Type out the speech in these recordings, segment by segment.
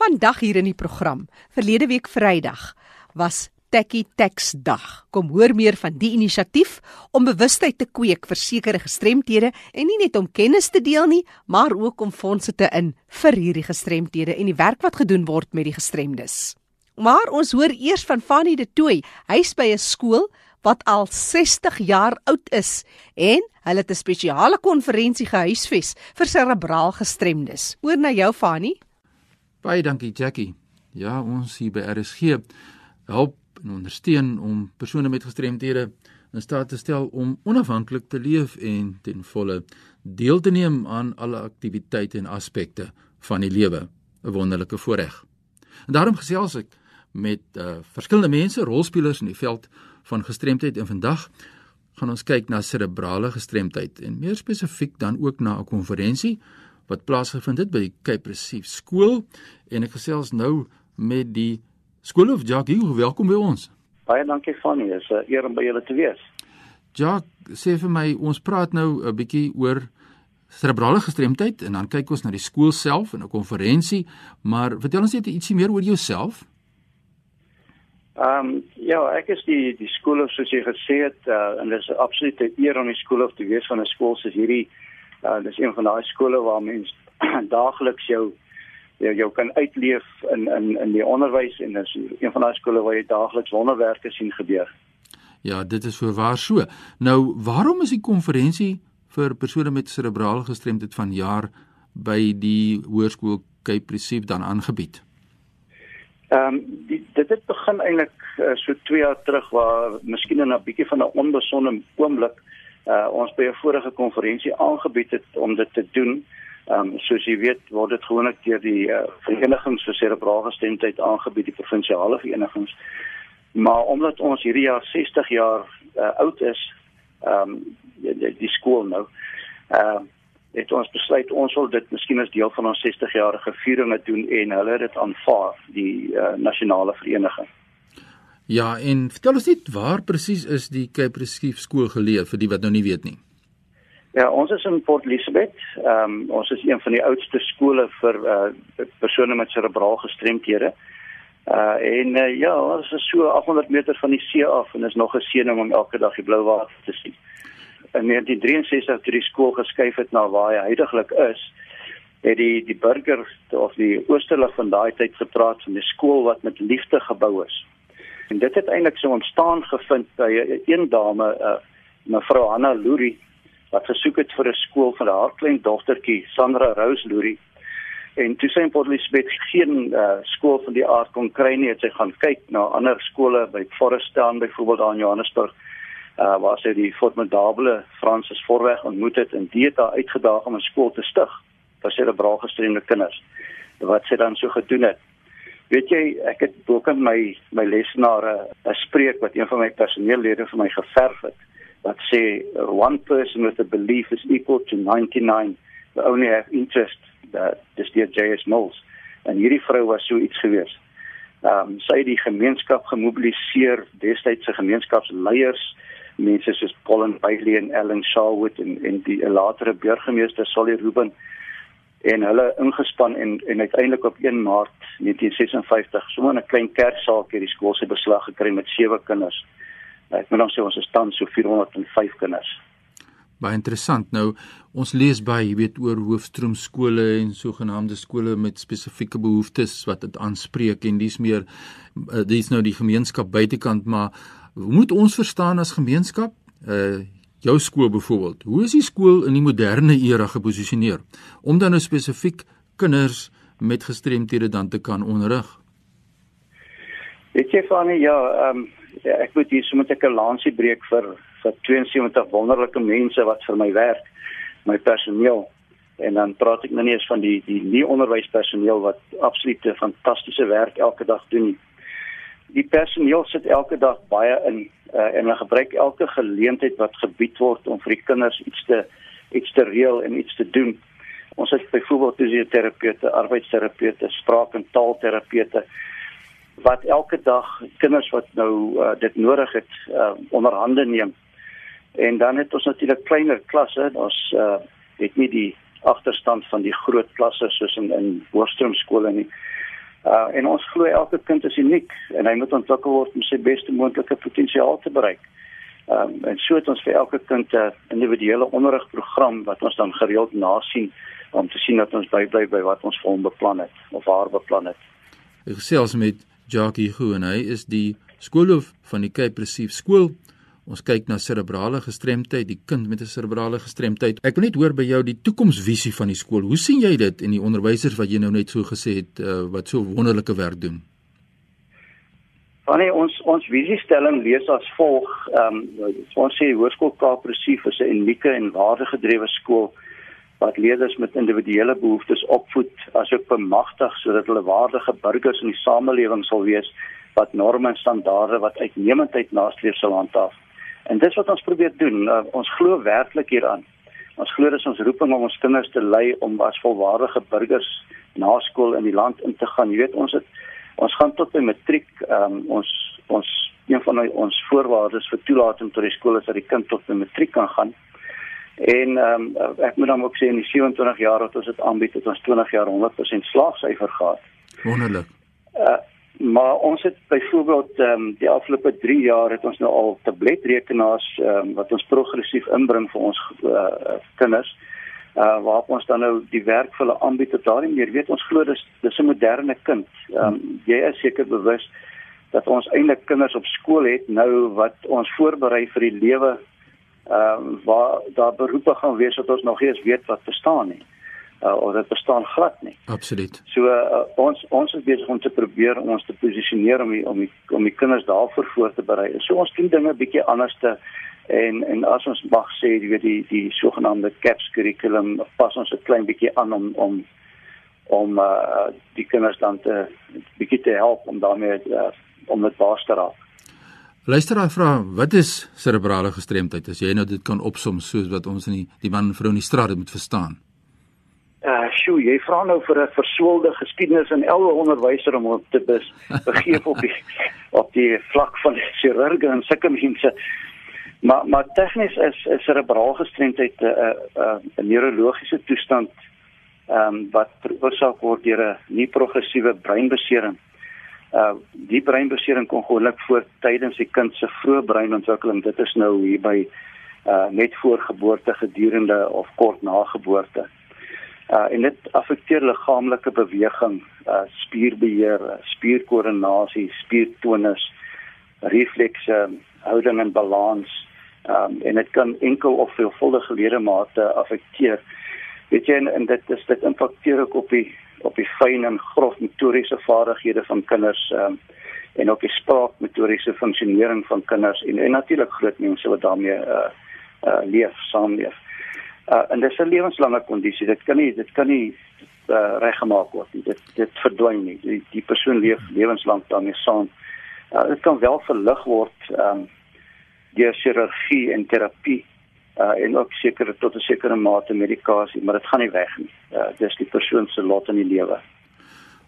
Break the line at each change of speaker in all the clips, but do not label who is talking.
Vandag hier in die program, verlede week Vrydag, was Tekkie Tax Dag. Kom hoor meer van die inisiatief om bewustheid te kweek vir sekere gestremthede en nie net om kennis te deel nie, maar ook om fondse te in vir hierdie gestremthede en die werk wat gedoen word met die gestremdes. Maar ons hoor eers van Fanny de Tooi. Hy's by 'n skool wat al 60 jaar oud is en hulle het 'n spesiale konferensie gehuisves vir serebraal gestremdes. Oor na jou Fanny.
Baie dankie Jackie. Ja, ons hier by RSG help en ondersteun om persone met gestremthede in staat te stel om onafhanklik te leef en ten volle deel te neem aan alle aktiwiteite en aspekte van die lewe. 'n Wonderlike voorreg. En daarom gesels ek met uh, verskillende mense, rolspelers in die veld van gestremdheid en vandag gaan ons kyk na serebrale gestremdheid en meer spesifiek dan ook na 'n konferensie wat plaasgevind het by die Cape Recife skool en ek gesels nou met die Skool of Jacques, welkom by ons.
Baie dankie Fanny, is 'n eer om by julle te wees.
Jacques, sê vir my, ons praat nou 'n bietjie oor cerebrale gestremdheid en dan kyk ons na die skool self en 'n konferensie, maar vertel ons net ietsie meer oor jouself.
Ehm um, ja, ek is die die skool of soos jy gesê het, uh, en dit is absoluut 'n eer om die skool of te wees van 'n skool soos hierdie. Uh, dit is een van daai skole waar mense daagliks jou jy jou kan uitleef in in in die onderwys en dis een van daai skole waar jy daagliks wonderwerke sien gebeur.
Ja, dit is voorwaar so. Nou, waarom is die konferensie vir persone met serebrale gestremdheid van jaar by die Hoërskool Cape Recife dan aangebied?
Ehm um, dit het begin eintlik uh, so 2 jaar terug waar miskien in 'n bietjie van 'n onbesonde oomblik uh, ons by 'n vorige konferensie aangebied het om dit te doen. Ehm um, soos jy weet word dit gewoonlik deur die uh, verenigings vir serebrale gestremdheid aangebied, die provinsiale verenigings. Maar omdat ons hierdie jaar 60 jaar uh, oud is, ehm um, die, die skool nou, ehm uh, het ons besluit ons wil dit miskien as deel van ons 60 jarige vieringe doen en hulle dit aanvaar, die uh, nasionale vereniging.
Ja, en vertel ons net waar presies is die Cape Recife skool geleë vir die wat nou nie weet nie.
Ja, ons is in Port Elizabeth. Ehm um, ons is een van die oudste skole vir uh persone met serebraal gestremthede. Uh en uh, ja, ons is so 800 meter van die see af en is nog 'n seëning om elke dag die blou water te sien. In 1963 toe die skool geskuif het na waar hy heidaglik is, het die die burgers of die oosterlig van daai tyd gepraat van 'n skool wat met liefde gebou is. En dit het eintlik so ontstaan gevind by 'n een dame, uh mevrou Hanna Lurie wat gesoek het vir 'n skool vir haar klein dogtertjie Sandra Rose Lurie. En toe sy in Port Elizabeth geen uh, skool van die aard kon kry nie, het sy gaan kyk na ander skole by Forest Town byvoorbeeld daar in Johannesburg. Uh waar sy die formidable Francis Voorweg ontmoet het en dit daar uitgedaag om 'n skool te stig vir serebraal gestremde kinders. Wat sy dan so gedoen het. Weet jy, ek het ook in my my lesenare 'n spreek wat een van my personeellede vir my geverf het wat sê one person with a belief is equal to 99 that only have interest that dis die JS Mills en hierdie vrou was so iets gewees. Ehm um, sy het die gemeenskap gemobiliseer, destydse gemeenskapsleiers, mense soos Paul Bailey en Ellen Sharwood en en die latere burgemeester Solly Ruben en hulle ingespan en en uiteindelik op 1 Maart 1956 so 'n klein kerksaal hier die skool se beslag gekry met sewe kinders. Ek moet dan sê ons is tans so 405 kinders.
Baie interessant. Nou ons lees baie, jy weet, oor hoofstroom skole en sogenaamde skole met spesifieke behoeftes wat dit aanspreek en dis meer uh, dis nou die gemeenskap buitekant, maar moet ons verstaan as gemeenskap? Uh jou skool byvoorbeeld. Hoe is die skool in die moderne era geposisioneer om dan nou spesifiek kinders met gestremthede dan te kan onderrig?
Weet jy van ja, ehm um, ja, ek moet hier sommer 'n lansie breek vir vir 72 wonderlike mense wat vir my werk, my personeel. En dan praat ek nou nie eens van die die nie onderwyspersoneel wat absoluut fantastiese werk elke dag doen. Die personeel sit elke dag baie in uh, en hulle gebruik elke geleentheid wat gebied word om vir die kinders iets te iets te reël en iets te doen. Ons het byvoorbeeld fisioterapeute, arbeidsterapeute, spraak- en taalterapeute wat elke dag kinders wat nou uh, dit nodig het uh, onder hande neem. En dan het ons natuurlik kleiner klasse. Ons uh, het nie die agterstand van die groot klasse soos in in hoërskoolskole nie. Uh en ons glo elke kind is uniek en hy moet ontwikkel word om sy beste moontlike potensiaal te bereik. Um en so het ons vir elke kind 'n individuele onderrigprogram wat ons dan gereeld nasien om te sien dat ons bybly by wat ons vir hom beplan het of haar beplan het.
Ek gesels met Jackie Goo en hy is die skoolhoof van die Cape Recief skool Ons kyk na serebrale gestremdheid, die kind met 'n serebrale gestremdheid. Ek wil net hoor by jou die toekomsvisie van die skool. Hoe sien jy dit en die onderwysers wat jy nou net so gesê het uh, wat so wonderlike werk doen?
Wanneer ons ons visiestelling lees as volg, ehm um, ons sê Hoërskool Kaap Resief is 'n unieke en waardegedrewe skool wat leerders met individuele behoeftes opvoed asook bemagtig sodat hulle waardige burgers in die samelewing sal wees wat norme en standaarde wat uitnemendheid nastreef sal handhaaf. En dis wat ons probeer doen. Uh, ons glo werklik hieraan. Ons glo dis ons roeping om ons kinders te lei om as volwaardige burgers na skool in die land in te gaan. Jy weet ons het ons gaan tot by matriek. Um, ons ons een van ons voorwaardes vir toelating tot die skool is dat die kind tot by matriek kan gaan. En um, ek moet dan ook sê in die 27 jaar wat ons dit aanbied het ons 20 jaar 100% slaagsyfer gehad.
Wonderlik.
Uh, Maar ons het byvoorbeeld ehm um, die afgelope 3 jaar het ons nou al tabletrekenaars ehm um, wat ons progressief inbring vir ons uh, kinders. Uh waarop ons dan nou die werk vir hulle aanbied tot daarin meer weet ons glo dis dis 'n moderne kind. Ehm um, jy is seker bewus dat ons eintlik kinders op skool het nou wat ons voorberei vir die lewe ehm um, waar daar beroepe gaan wees wat ons nog nie eens weet wat bestaan nie uh, of dit bestaan glad nie.
Absoluut.
So uh, ons ons is besig om te probeer om ons te posisioneer om die, om die, om die kinders daarvoor voor te berei. So ons doen dinge bietjie anders te en en as ons mag sê jy weet die die sogenaamde CAPS kurrikulum pas ons 'n klein bietjie aan om om om uh, die kinders dan te bietjie te help om daarmee uh, om dit baas te raak.
Luisteraar vra, wat is serebrale gestremdheid? As jy nou dit kan opsom soos wat ons in die die man en vrou in die straat moet verstaan
uh sjoe, jy vra nou vir 'n versoelde geskiedenis in elke onderwyser om op te bes, begeef op die op die vlak van chirurge en sulke mense. Maar maar tegnies is is cerebraal gestremdheid 'n uh, 'n uh, 'n neurologiese toestand ehm um, wat veroorsaak word deur 'n nie progressiewe breinbesering. Uh die breinbesering kom gewoonlik voor tydens die kind se vroeë breinontwikkeling. Dit is nou hier by uh net voor geboorte gedurende of kort na geboorte. Uh en dit affekteer liggaamlike beweging, uh spierbeheer, spierkoördinasie, spiertonus, reflekse, houding en balans. Um en dit kan enkel of veelvuldige ledemate affekteer. Weet jy en, en dit is dit impakteer ook op die op die fyn en grof motoriese vaardighede van kinders um en ook die spraakmotoriese funksionering van kinders en, en natuurlik groot mense wat daarmee uh uh leef, saamleef. Uh, en dis 'n lewenslange kondisie. Dit kan nie dit kan nie uh, reggemaak word nie. Dit dit verdwyn nie. Die, die persoon leef lewenslank daarmee saam. Uh, dit kan wel verlig word um, deur chirurgie en terapie uh, en ook seker tot 'n sekere mate medikasie, maar dit gaan nie weg nie. Uh, dis die persoon se lot in die lewe.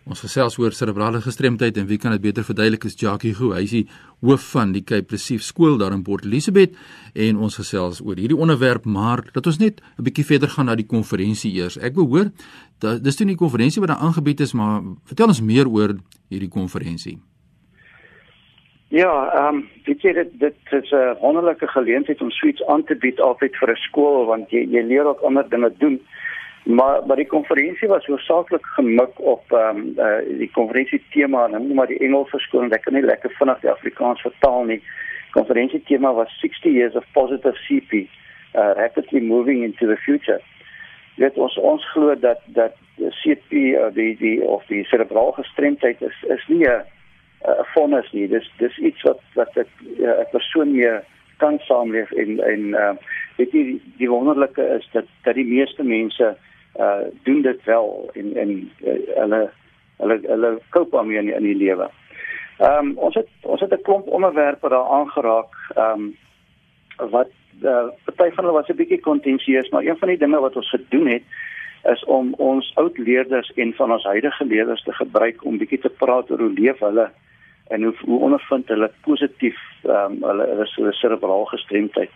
Ons gesels oor serebrale gestremdheid en wie kan dit beter verduidelik as Jackie Goo. Hy is die hoof van die Cape Recief skool daar in Port Elizabeth en ons gesels oor hierdie onderwerp, maar dat ons net 'n bietjie verder gaan na die konferensie eers. Ek behoor dat dis toe nie die konferensie wat daar aangebied is, maar vertel ons meer oor hierdie konferensie.
Ja, ehm um, weet jy dit dit is 'n wonderlike geleentheid om suits aan te bied altyd vir 'n skool want jy jy leer ook ander dinge doen. Maar maar die konferensie was hoofsaaklik gemik op ehm um, uh, die konferensie tema, nou maar die Engels verskoning, ek kan nie lekker vinnig die Afrikaans vertaal nie. Konferensie tema was 60 years of positive CP, uh, rapidly moving into the future. Dit ons ons glo dat dat CP uh, die die of die cerebraal gestremdheid is is nie 'n 'n vonnis nie. Dis dis iets wat wat 'n 'n persoon mee kan saamleef en en uh, weet jy die, die wonderlike is dat dat die meeste mense uh doen dit wel en en uh, hulle hulle hulle koop daarmee in in die lewe. Ehm um, ons het ons het 'n klomp onderwerpe daar aangeraak ehm um, wat uh party van hulle was 'n bietjie kontensieus, maar een van die dinge wat ons gedoen het is om ons oud leerders en van ons huidige leerders te gebruik om bietjie te praat oor hoe leef hulle en hoe hoe ondervind hulle positief ehm um, hulle hulle cerebraal gestremdheid.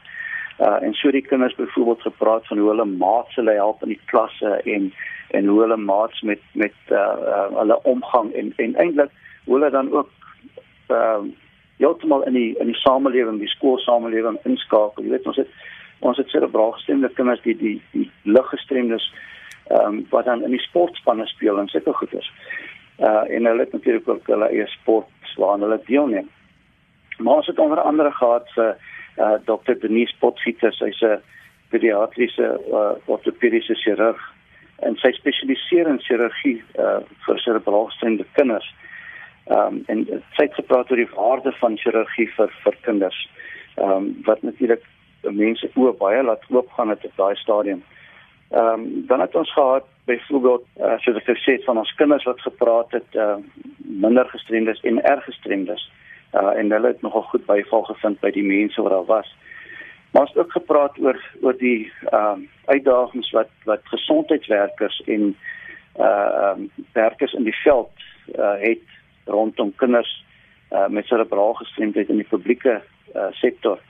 Uh en so die kinders byvoorbeeld gepraat van hoe hulle maats hulle help in die klasse en en hoe hulle maats met met uh, uh, hulle omgang en en eintlik hoe hulle dan ook uh, heeltemal in die in die samelewing, die skoolsamelewing inskakel. Jy weet ons het ons het serebraal gestremde kinders die die die liggestremdes ehm um, wat dan in die sportspanne speel en sulke goeders. Uh en hulle het natuurlik ook hulle eie sport waaraan hulle deelneem. Maar ons het onder andere gehad vir uh Dr. Denise Potgieter, sy's 'n pediatriese uh, ortopediese chirurg en sy spesialiseer in chirurgie uh vir gestremde kinders. Ehm um, en sy het gepraat oor die waarde van chirurgie vir vir kinders. Ehm um, wat natuurlik mense oë baie laat oopgaan het op daai stadium. Ehm um, dan het ons gehad byvoorbeeld uh, soos ek gesê het van ons kinders wat gepraat het uh, minder gestremdes en erg gestremdes. Uh, en hulle het nogal goed byval gevind by die mense wat daar was. Maar ons het ook gepraat oor oor die ehm uh, uitdagings wat wat gesondheidswerkers en uh um, werkers in die veld uh, het rondom kinders uh, met cerebraal gestremdheid in die publieke uh, sektor.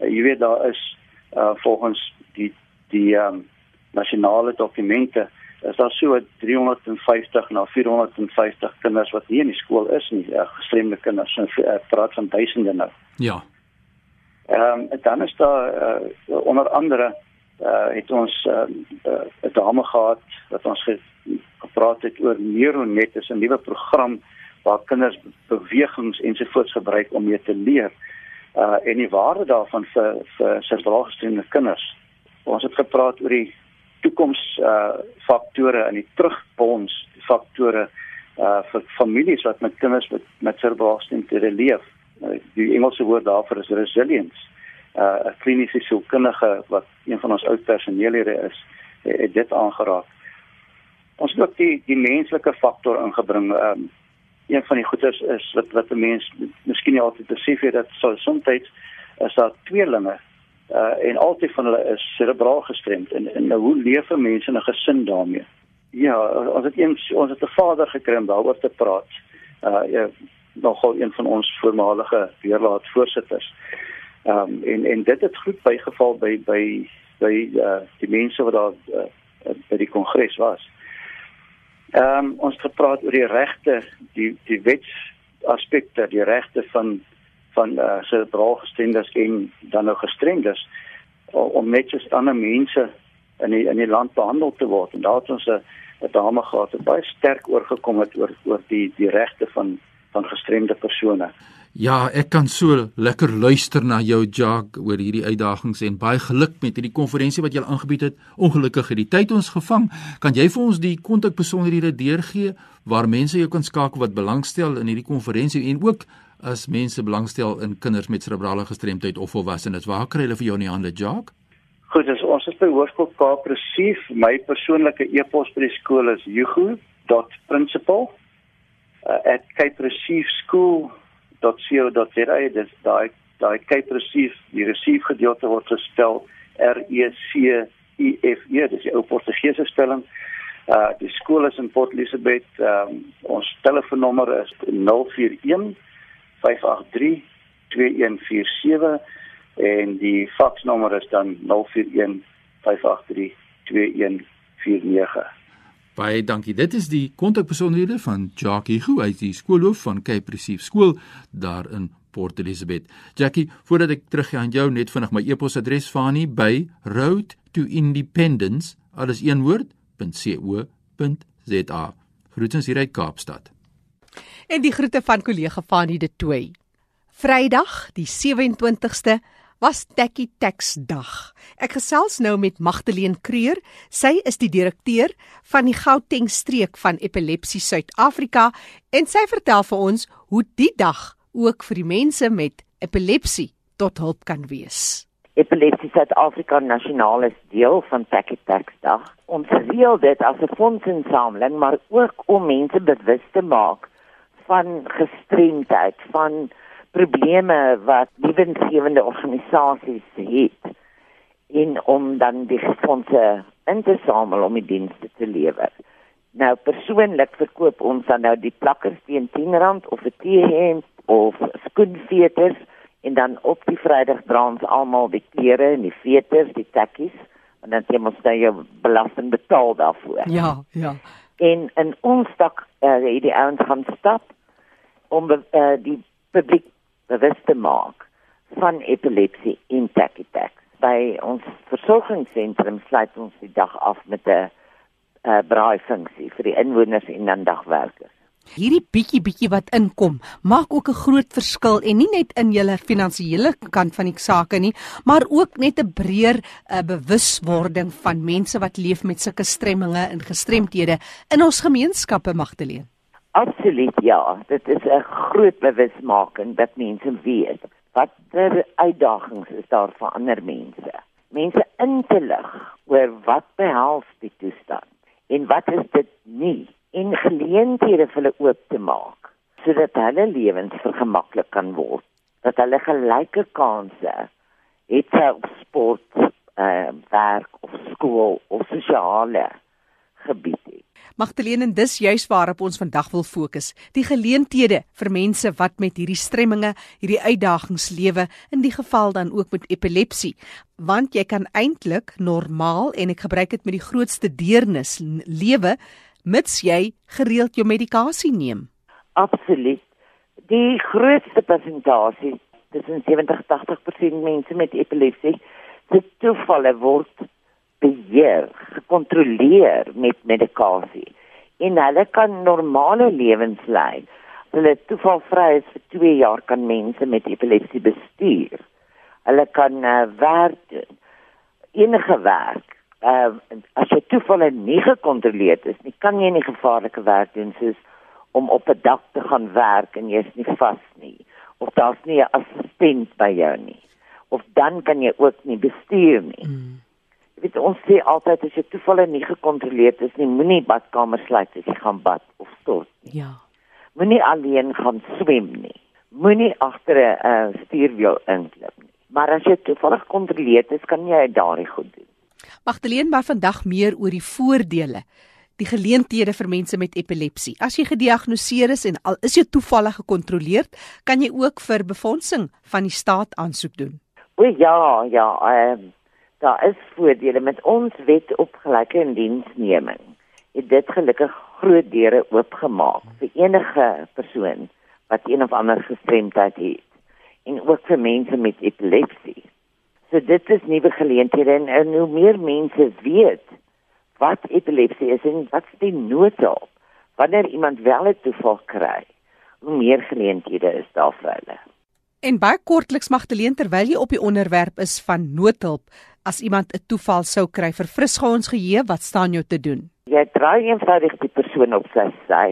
Uh, jy weet daar is uh, volgens die die ehm um, nasionale dokumente is daar so 350 na 450 kinders wat nie in die skool is nie, uh, gestremde kinders, en uh, praat van duisende nou.
Ja.
Ehm um, dan is daar uh, onder andere uh, het ons 'n uh, uh, dame gehad wat ons ge gepraat het oor Neuronet, is 'n nuwe program waar kinders bewegings ensovoorts gebruik om mee te leer. Uh en die waarde daarvan vir vir serbrooggestremde kinders. Ons het gepraat oor die toekoms uh faktore en die terugbons faktore uh vir families wat met kinders met met cerebraalstemte leef. Uh, die Engelse woord daarvoor is resilience. Uh 'n kliniese sielkundige wat een van ons oud personeellede is, het dit aangeraak. Ons het ook die die menslike faktor ingebring. Um een van die goeders is wat wat 'n mens miskien nie altyd besef het dat so soms is daar tweelinge uh en altyd van hulle is cerebraal gestremd en en nou hoe leef 'n mens in 'n gesin daarmee? Ja, ons het eens ons het 'n vader gekry om daaroor te praat. Uh ja, nogal een van ons voormalige weerlaat voorsitters. Ehm um, en en dit het goed bygeval by by by uh die mense wat daar uh, by die kongres was. Ehm um, ons het gepraat oor die regte, die die wetsaspekte, die regte van van uh, eh, cerebraalgestremdes en dan nou gestremdes om net soos ander mense in die in die land behandel te word en daar het ons 'n dame gehad wat baie sterk oorgekom het oor oor die die regte van van gestremde persone.
Ja, ek kan so lekker luister na jou Jacques oor hierdie uitdagings en baie geluk met hierdie konferensie wat jy aangebied het. Ongelukkig het die tyd ons gevang. Kan jy vir ons die kontakbesonderhede deurgee waar mense jou kan skakel wat belangstel in hierdie konferensie en ook as mense belangstel in kinders met cerebrale gestremdheid of volwassenes, waar kry hulle vir jou in die hande, Jacques?
Goed, ons is by Hoërskool Kaap Presief. My persoonlike e-pos by die skool is hugo.principal@capresiefschool.co.za. Dis daai daai Cape Presief, die resief gedeelte word gespel R E C I F E, dis die ou Portugese spelling. Uh die skool is in Port Elizabeth. Um, ons telefoonnommer is 041 5832147 en die faksnommer is dan 0415832149.
Baie dankie. Dit is die kontakbesonderhede van Jackie Gu, hy is die skoolhoof van Cape Recife Skool daar in Port Elizabeth. Jackie, voordat ek teruggaan aan jou net vinnig my e-posadres Fani by road to independence alles een woord .co.za. Groetens hier uit Kaapstad
en die groete van kollega Fanie de Tooi. Vrydag, die 27ste, was Tekkie Tax dag. Ek gesels nou met Magdalene Kreur. Sy is die direkteur van die Gauteng streek van Epilepsie Suid-Afrika en sy vertel vir ons hoe die dag ook vir die mense met epilepsie tot hulp kan wees.
Epilepsie Suid-Afrika nasionaal is deel van Tekkie Tax dag. Ons reël dit as 'n fondsinsameling, maar ook om mense bewus te maak van gestremdheid, van probleme wat lewensgewende organisasies het en om dan die fondse in te samel om die dienste te lewer. Nou persoonlik verkoop ons dan nou die plakkers teen R10 of 'n T-hemp of skoenveters en dan op die Vrydag dra ons almal die klere en die veters, die tekkies en dan jy moet nou jou belasting betaal daarvoor.
Ja, ja.
En in ons dak uh, die ouens gaan stap om uh, die publiek bewus te maak van epilepsie en tachytax. By ons versorgingssentrum sluit ons die dag af met 'n uh, braai funksie vir die inwoners en dan dagwerkers.
Hierdie bietjie bietjie wat inkom, maak ook 'n groot verskil en nie net in julle finansiële kant van die sake nie, maar ook net 'n breër uh, bewuswording van mense wat leef met sulke stremminge en gestremthede in ons gemeenskappe magteleen.
Absoluut ja, dit is 'n groot bewusmaking dat mense weet watter uitdagings is daar vir ander mense. Mense in te lig oor wat behels die toestand en wat is dit nie en geleenthede vir hulle oop te maak sodat hulle lewens vergemaklik kan word dat hulle gelyke kansse het op sport, uh, werk of skool of sosiale gebied.
Magdalene, en dis juis waarop ons vandag wil fokus, die geleenthede vir mense wat met hierdie stremminge, hierdie uitdagings lewe, in die geval dan ook met epilepsie, want jy kan eintlik normaal en ek gebruik dit met die grootste deernis lewe mits jy gereeld jou medikasie neem.
Absoluut. Die grootste persentasie, tussen 70-80% mense met epilepsie, se toevalle word beheer, gekontroleer met medikasie. En hulle kan normale lewens lei. Hulle toevalvry is vir 2 jaar kan mense met epilepsie bestuur. Hulle kan uh, werk doen. Enige werk uh, as jy toevallig nie gekontroleer is nie, kan jy nie gevaarlike werk doen soos om op 'n dak te gaan werk en jy's nie vas nie of daar's nie 'n assistent by jou nie. Of dan kan jy ook nie bestuur nie. Mm. Jy weet ons sê altyd as jy toevallig nie gekontroleer is nie, moenie badkamer sluit as jy gaan bad of stort nie.
Ja.
Moenie alleen gaan swem nie. Moenie agter 'n uh, stuurwiel inklim nie. Maar as jy toevallig gekontroleer is, kan jy daardie goed doen.
Magdalene maar vandag meer oor die voordele, die geleenthede vir mense met epilepsie. As jy gediagnoseer is en al is jy toevallig gekontroleer, kan jy ook vir befondsing van die staat aansoek doen.
O ja, ja, ehm uh, daar is voordele met ons wet op gelyke indiensneming. Het dit gelukkig groot deure oopgemaak vir enige persoon wat een of ander gestremdheid het en ook vir mense met epilepsie. So dit is nuwe geleenthede en, en hoe meer mense weet wat epilepsie is en wat die noodhulp wanneer iemand wel 'n toeval kry, hoe meer geleenthede is daar vir hulle.
En baie kortliks Magdalene terwyl jy op die onderwerp is van noodhulp as iemand 'n toeval sou kry vir frisgou ons geheue, wat staan jou te doen?
Jy draai eenvoudig die persoon op sy sy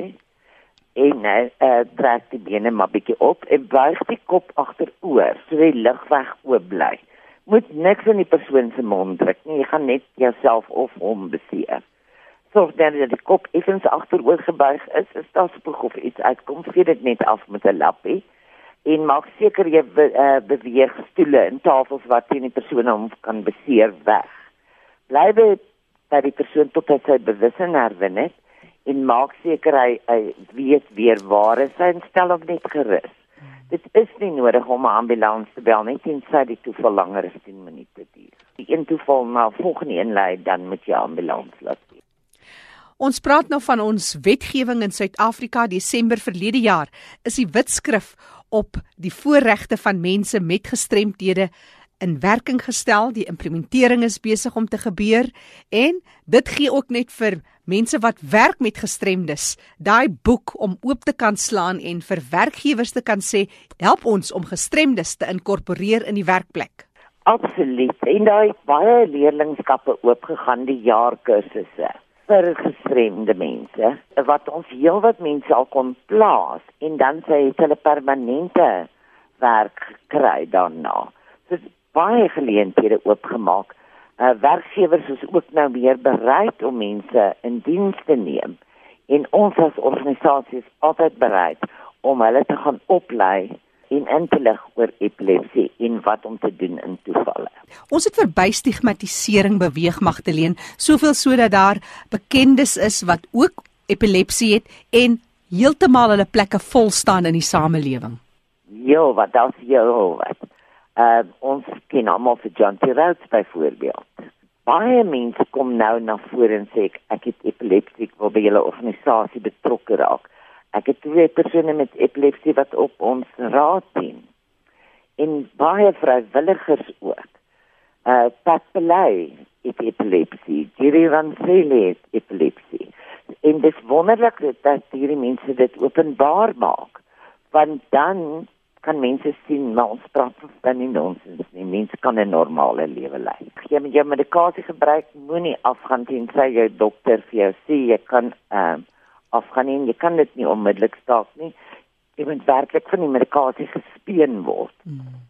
en uh, uh trek die bene maar bietjie op en buig die kop agteroor sodat die lug weg oop bly moet niks in die persoon se mond druk nie. Jy gaan net jouself of hom beseer. Sorg dan dat die kop effens agteroor gebuig is, is daar spoeg of iets uitkom, vee dit net af met 'n lappie en maak seker jy be, uh, beweeg stoele en tafels wat teen die persoon hom kan beseer weg. Bly by die persoon tot hy sy bewussin herwin het en maak seker hy, hy weet weer waar hy is en stel hom net gerus. Dit is nie nodig om 'n ambulans te bel nie, tensy die toeval langer as 10 minute duur. Die een toeval na volgende een lei dan met jou ambulans laat.
Ons praat nou van ons wetgewing in Suid-Afrika Desember verlede jaar is die wetskrif op die voorregte van mense met gestremthede in werking gestel. Die implementering is besig om te gebeur en dit gee ook net vir mense wat werk met gestremdes daai boek om oop te kan slaan en vir werkgewers te kan sê help ons om gestremdes te inkorporeer in die werkplek.
Absoluut. En daai baie leerlingskappe oopgegaan die jaar kursusse vir gestremde mense wat ons heelwat mense al kon plaas en dan sê hulle permanente werk kry daarna. So baie geleenthede oopgemaak. Uh werkgewers is ook nou weer bereid om mense in diens te neem en ons as organisasie is altyd bereid om hulle te gaan oplei en in te lig oor epilepsie en wat om te doen in toevalle.
Ons het verby stigmatisering beweeg Magdalene, soveel sodat daar bekendes is wat ook epilepsie het en heeltemal hulle plekke vol staan in die samelewing.
Ja, wat daar's jou wat. Uh ons ken almal vir John T. Rhodes byvoorbeeld. baie mense kom nou na vore en sê ek, ek het epilepsie, ek wil by julle organisasie betrokke raak. Ek het twee persone met epilepsie wat op ons raad dien. En baie vrywilligers ook. Uh Pat Pelay het epilepsie, Jerry Van Zele het epilepsie. En dit is wonderlik dat hierdie mense dit openbaar maak. Want dan kan mense sien maar ons praat van nie nonsens nie. Mense kan 'n normale lewe lei. Jy moet jou medikasie gebruik, moenie afgaan tensy jou dokter vir jou sê jy kan uh, afgaan nie. Jy kan dit nie onmiddellik staak nie. Jy moet werklik van die medikasie gespeen word. Hmm.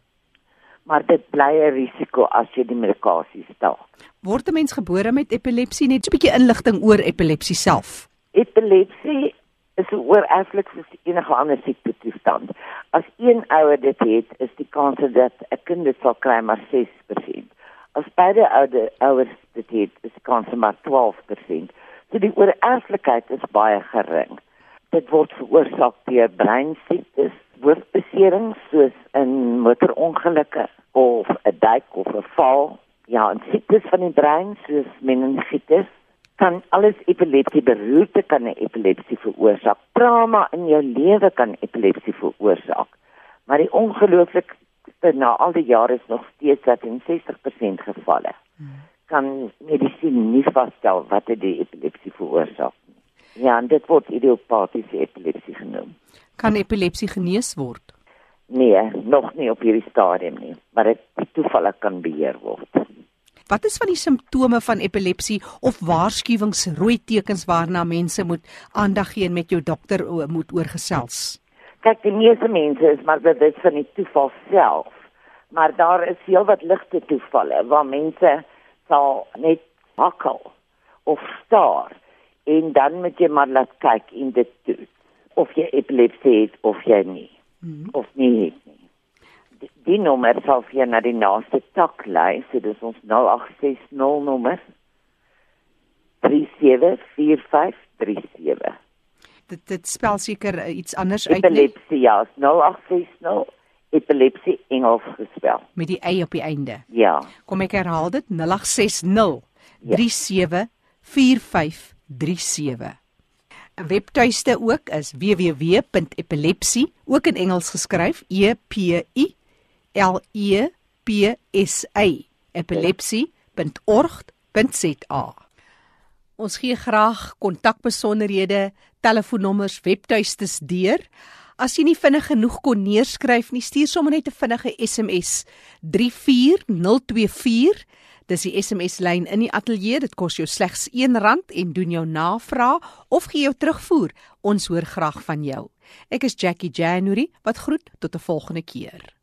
Maar dit bly 'n risiko as jy die medikasie staak.
Word 'n mens gebore met epilepsie net 'n bietjie inligting oor epilepsie self?
Epilepsie is so oorerflik soos enige ander siekte toestand. As een ouer dit het, is die kans dat 'n kind dit sal kry maar 6%. As beide oude ouers dit het, is die kans maar 12%. So die oorerflikheid is baie gering. Dit word veroorsaak deur breinsiektes, hoofbeserings soos in motorongelukke of 'n duik of 'n val. Ja, en siektes van die brein soos meningitis kan alles epilepsie beroerte kan 'n epilepsie veroorsaak. Trauma in jou lewe kan epilepsie veroorsaak. Maar die ongelooflikste na al die jare is nog steeds dat in 60% gevalle kan medisien nie vasstel wat die epilepsie veroorsaak nie. Ja, en dit word idiopatiese epilepsie genoem.
Kan epilepsie genees word?
Nee, nog nie op hierdie stadium nie, maar dit toevallig kan beheer word.
Wat is van die simptome van epilepsie of waarskuwingsrooi tekens waarna mense moet aandag gee en met jou dokter moet oorgesels?
Kyk, die meeste mense is maar bewus van die toeval self, maar daar is heelwat ligte toevalle waar mense sal net hakkel of staar en dan moet jy maar laat kyk in dit toe of jy epilepsie het of jy nie mm -hmm. of nie het nie die, die nommer sal vir na die naaste tak lei, so dis ons 0860 nommer 374537.
Dit dit spel seker uh, iets anders uit.
Epilepsie ja, 0860 epilepsie Engels gespel
met die y op die einde.
Ja.
Kom ek herhaal dit 0860 374537. 'n Webtuiste ook is www.epilepsie ook in Engels geskryf E P I L E P S A epilepsie.org.za. Ons gee graag kontakbesonderhede, telefoonnommers, webtuistes deur. As jy nie vinnig genoeg kon neerskryf nie, stuur sommer net 'n vinnige SMS 34024. Dis die SMS lyn in die ateljee. Dit kos jou slegs R1 en doen jou navraag of gee jou terugvoer. Ons hoor graag van jou. Ek is Jackie January wat groet tot 'n volgende keer.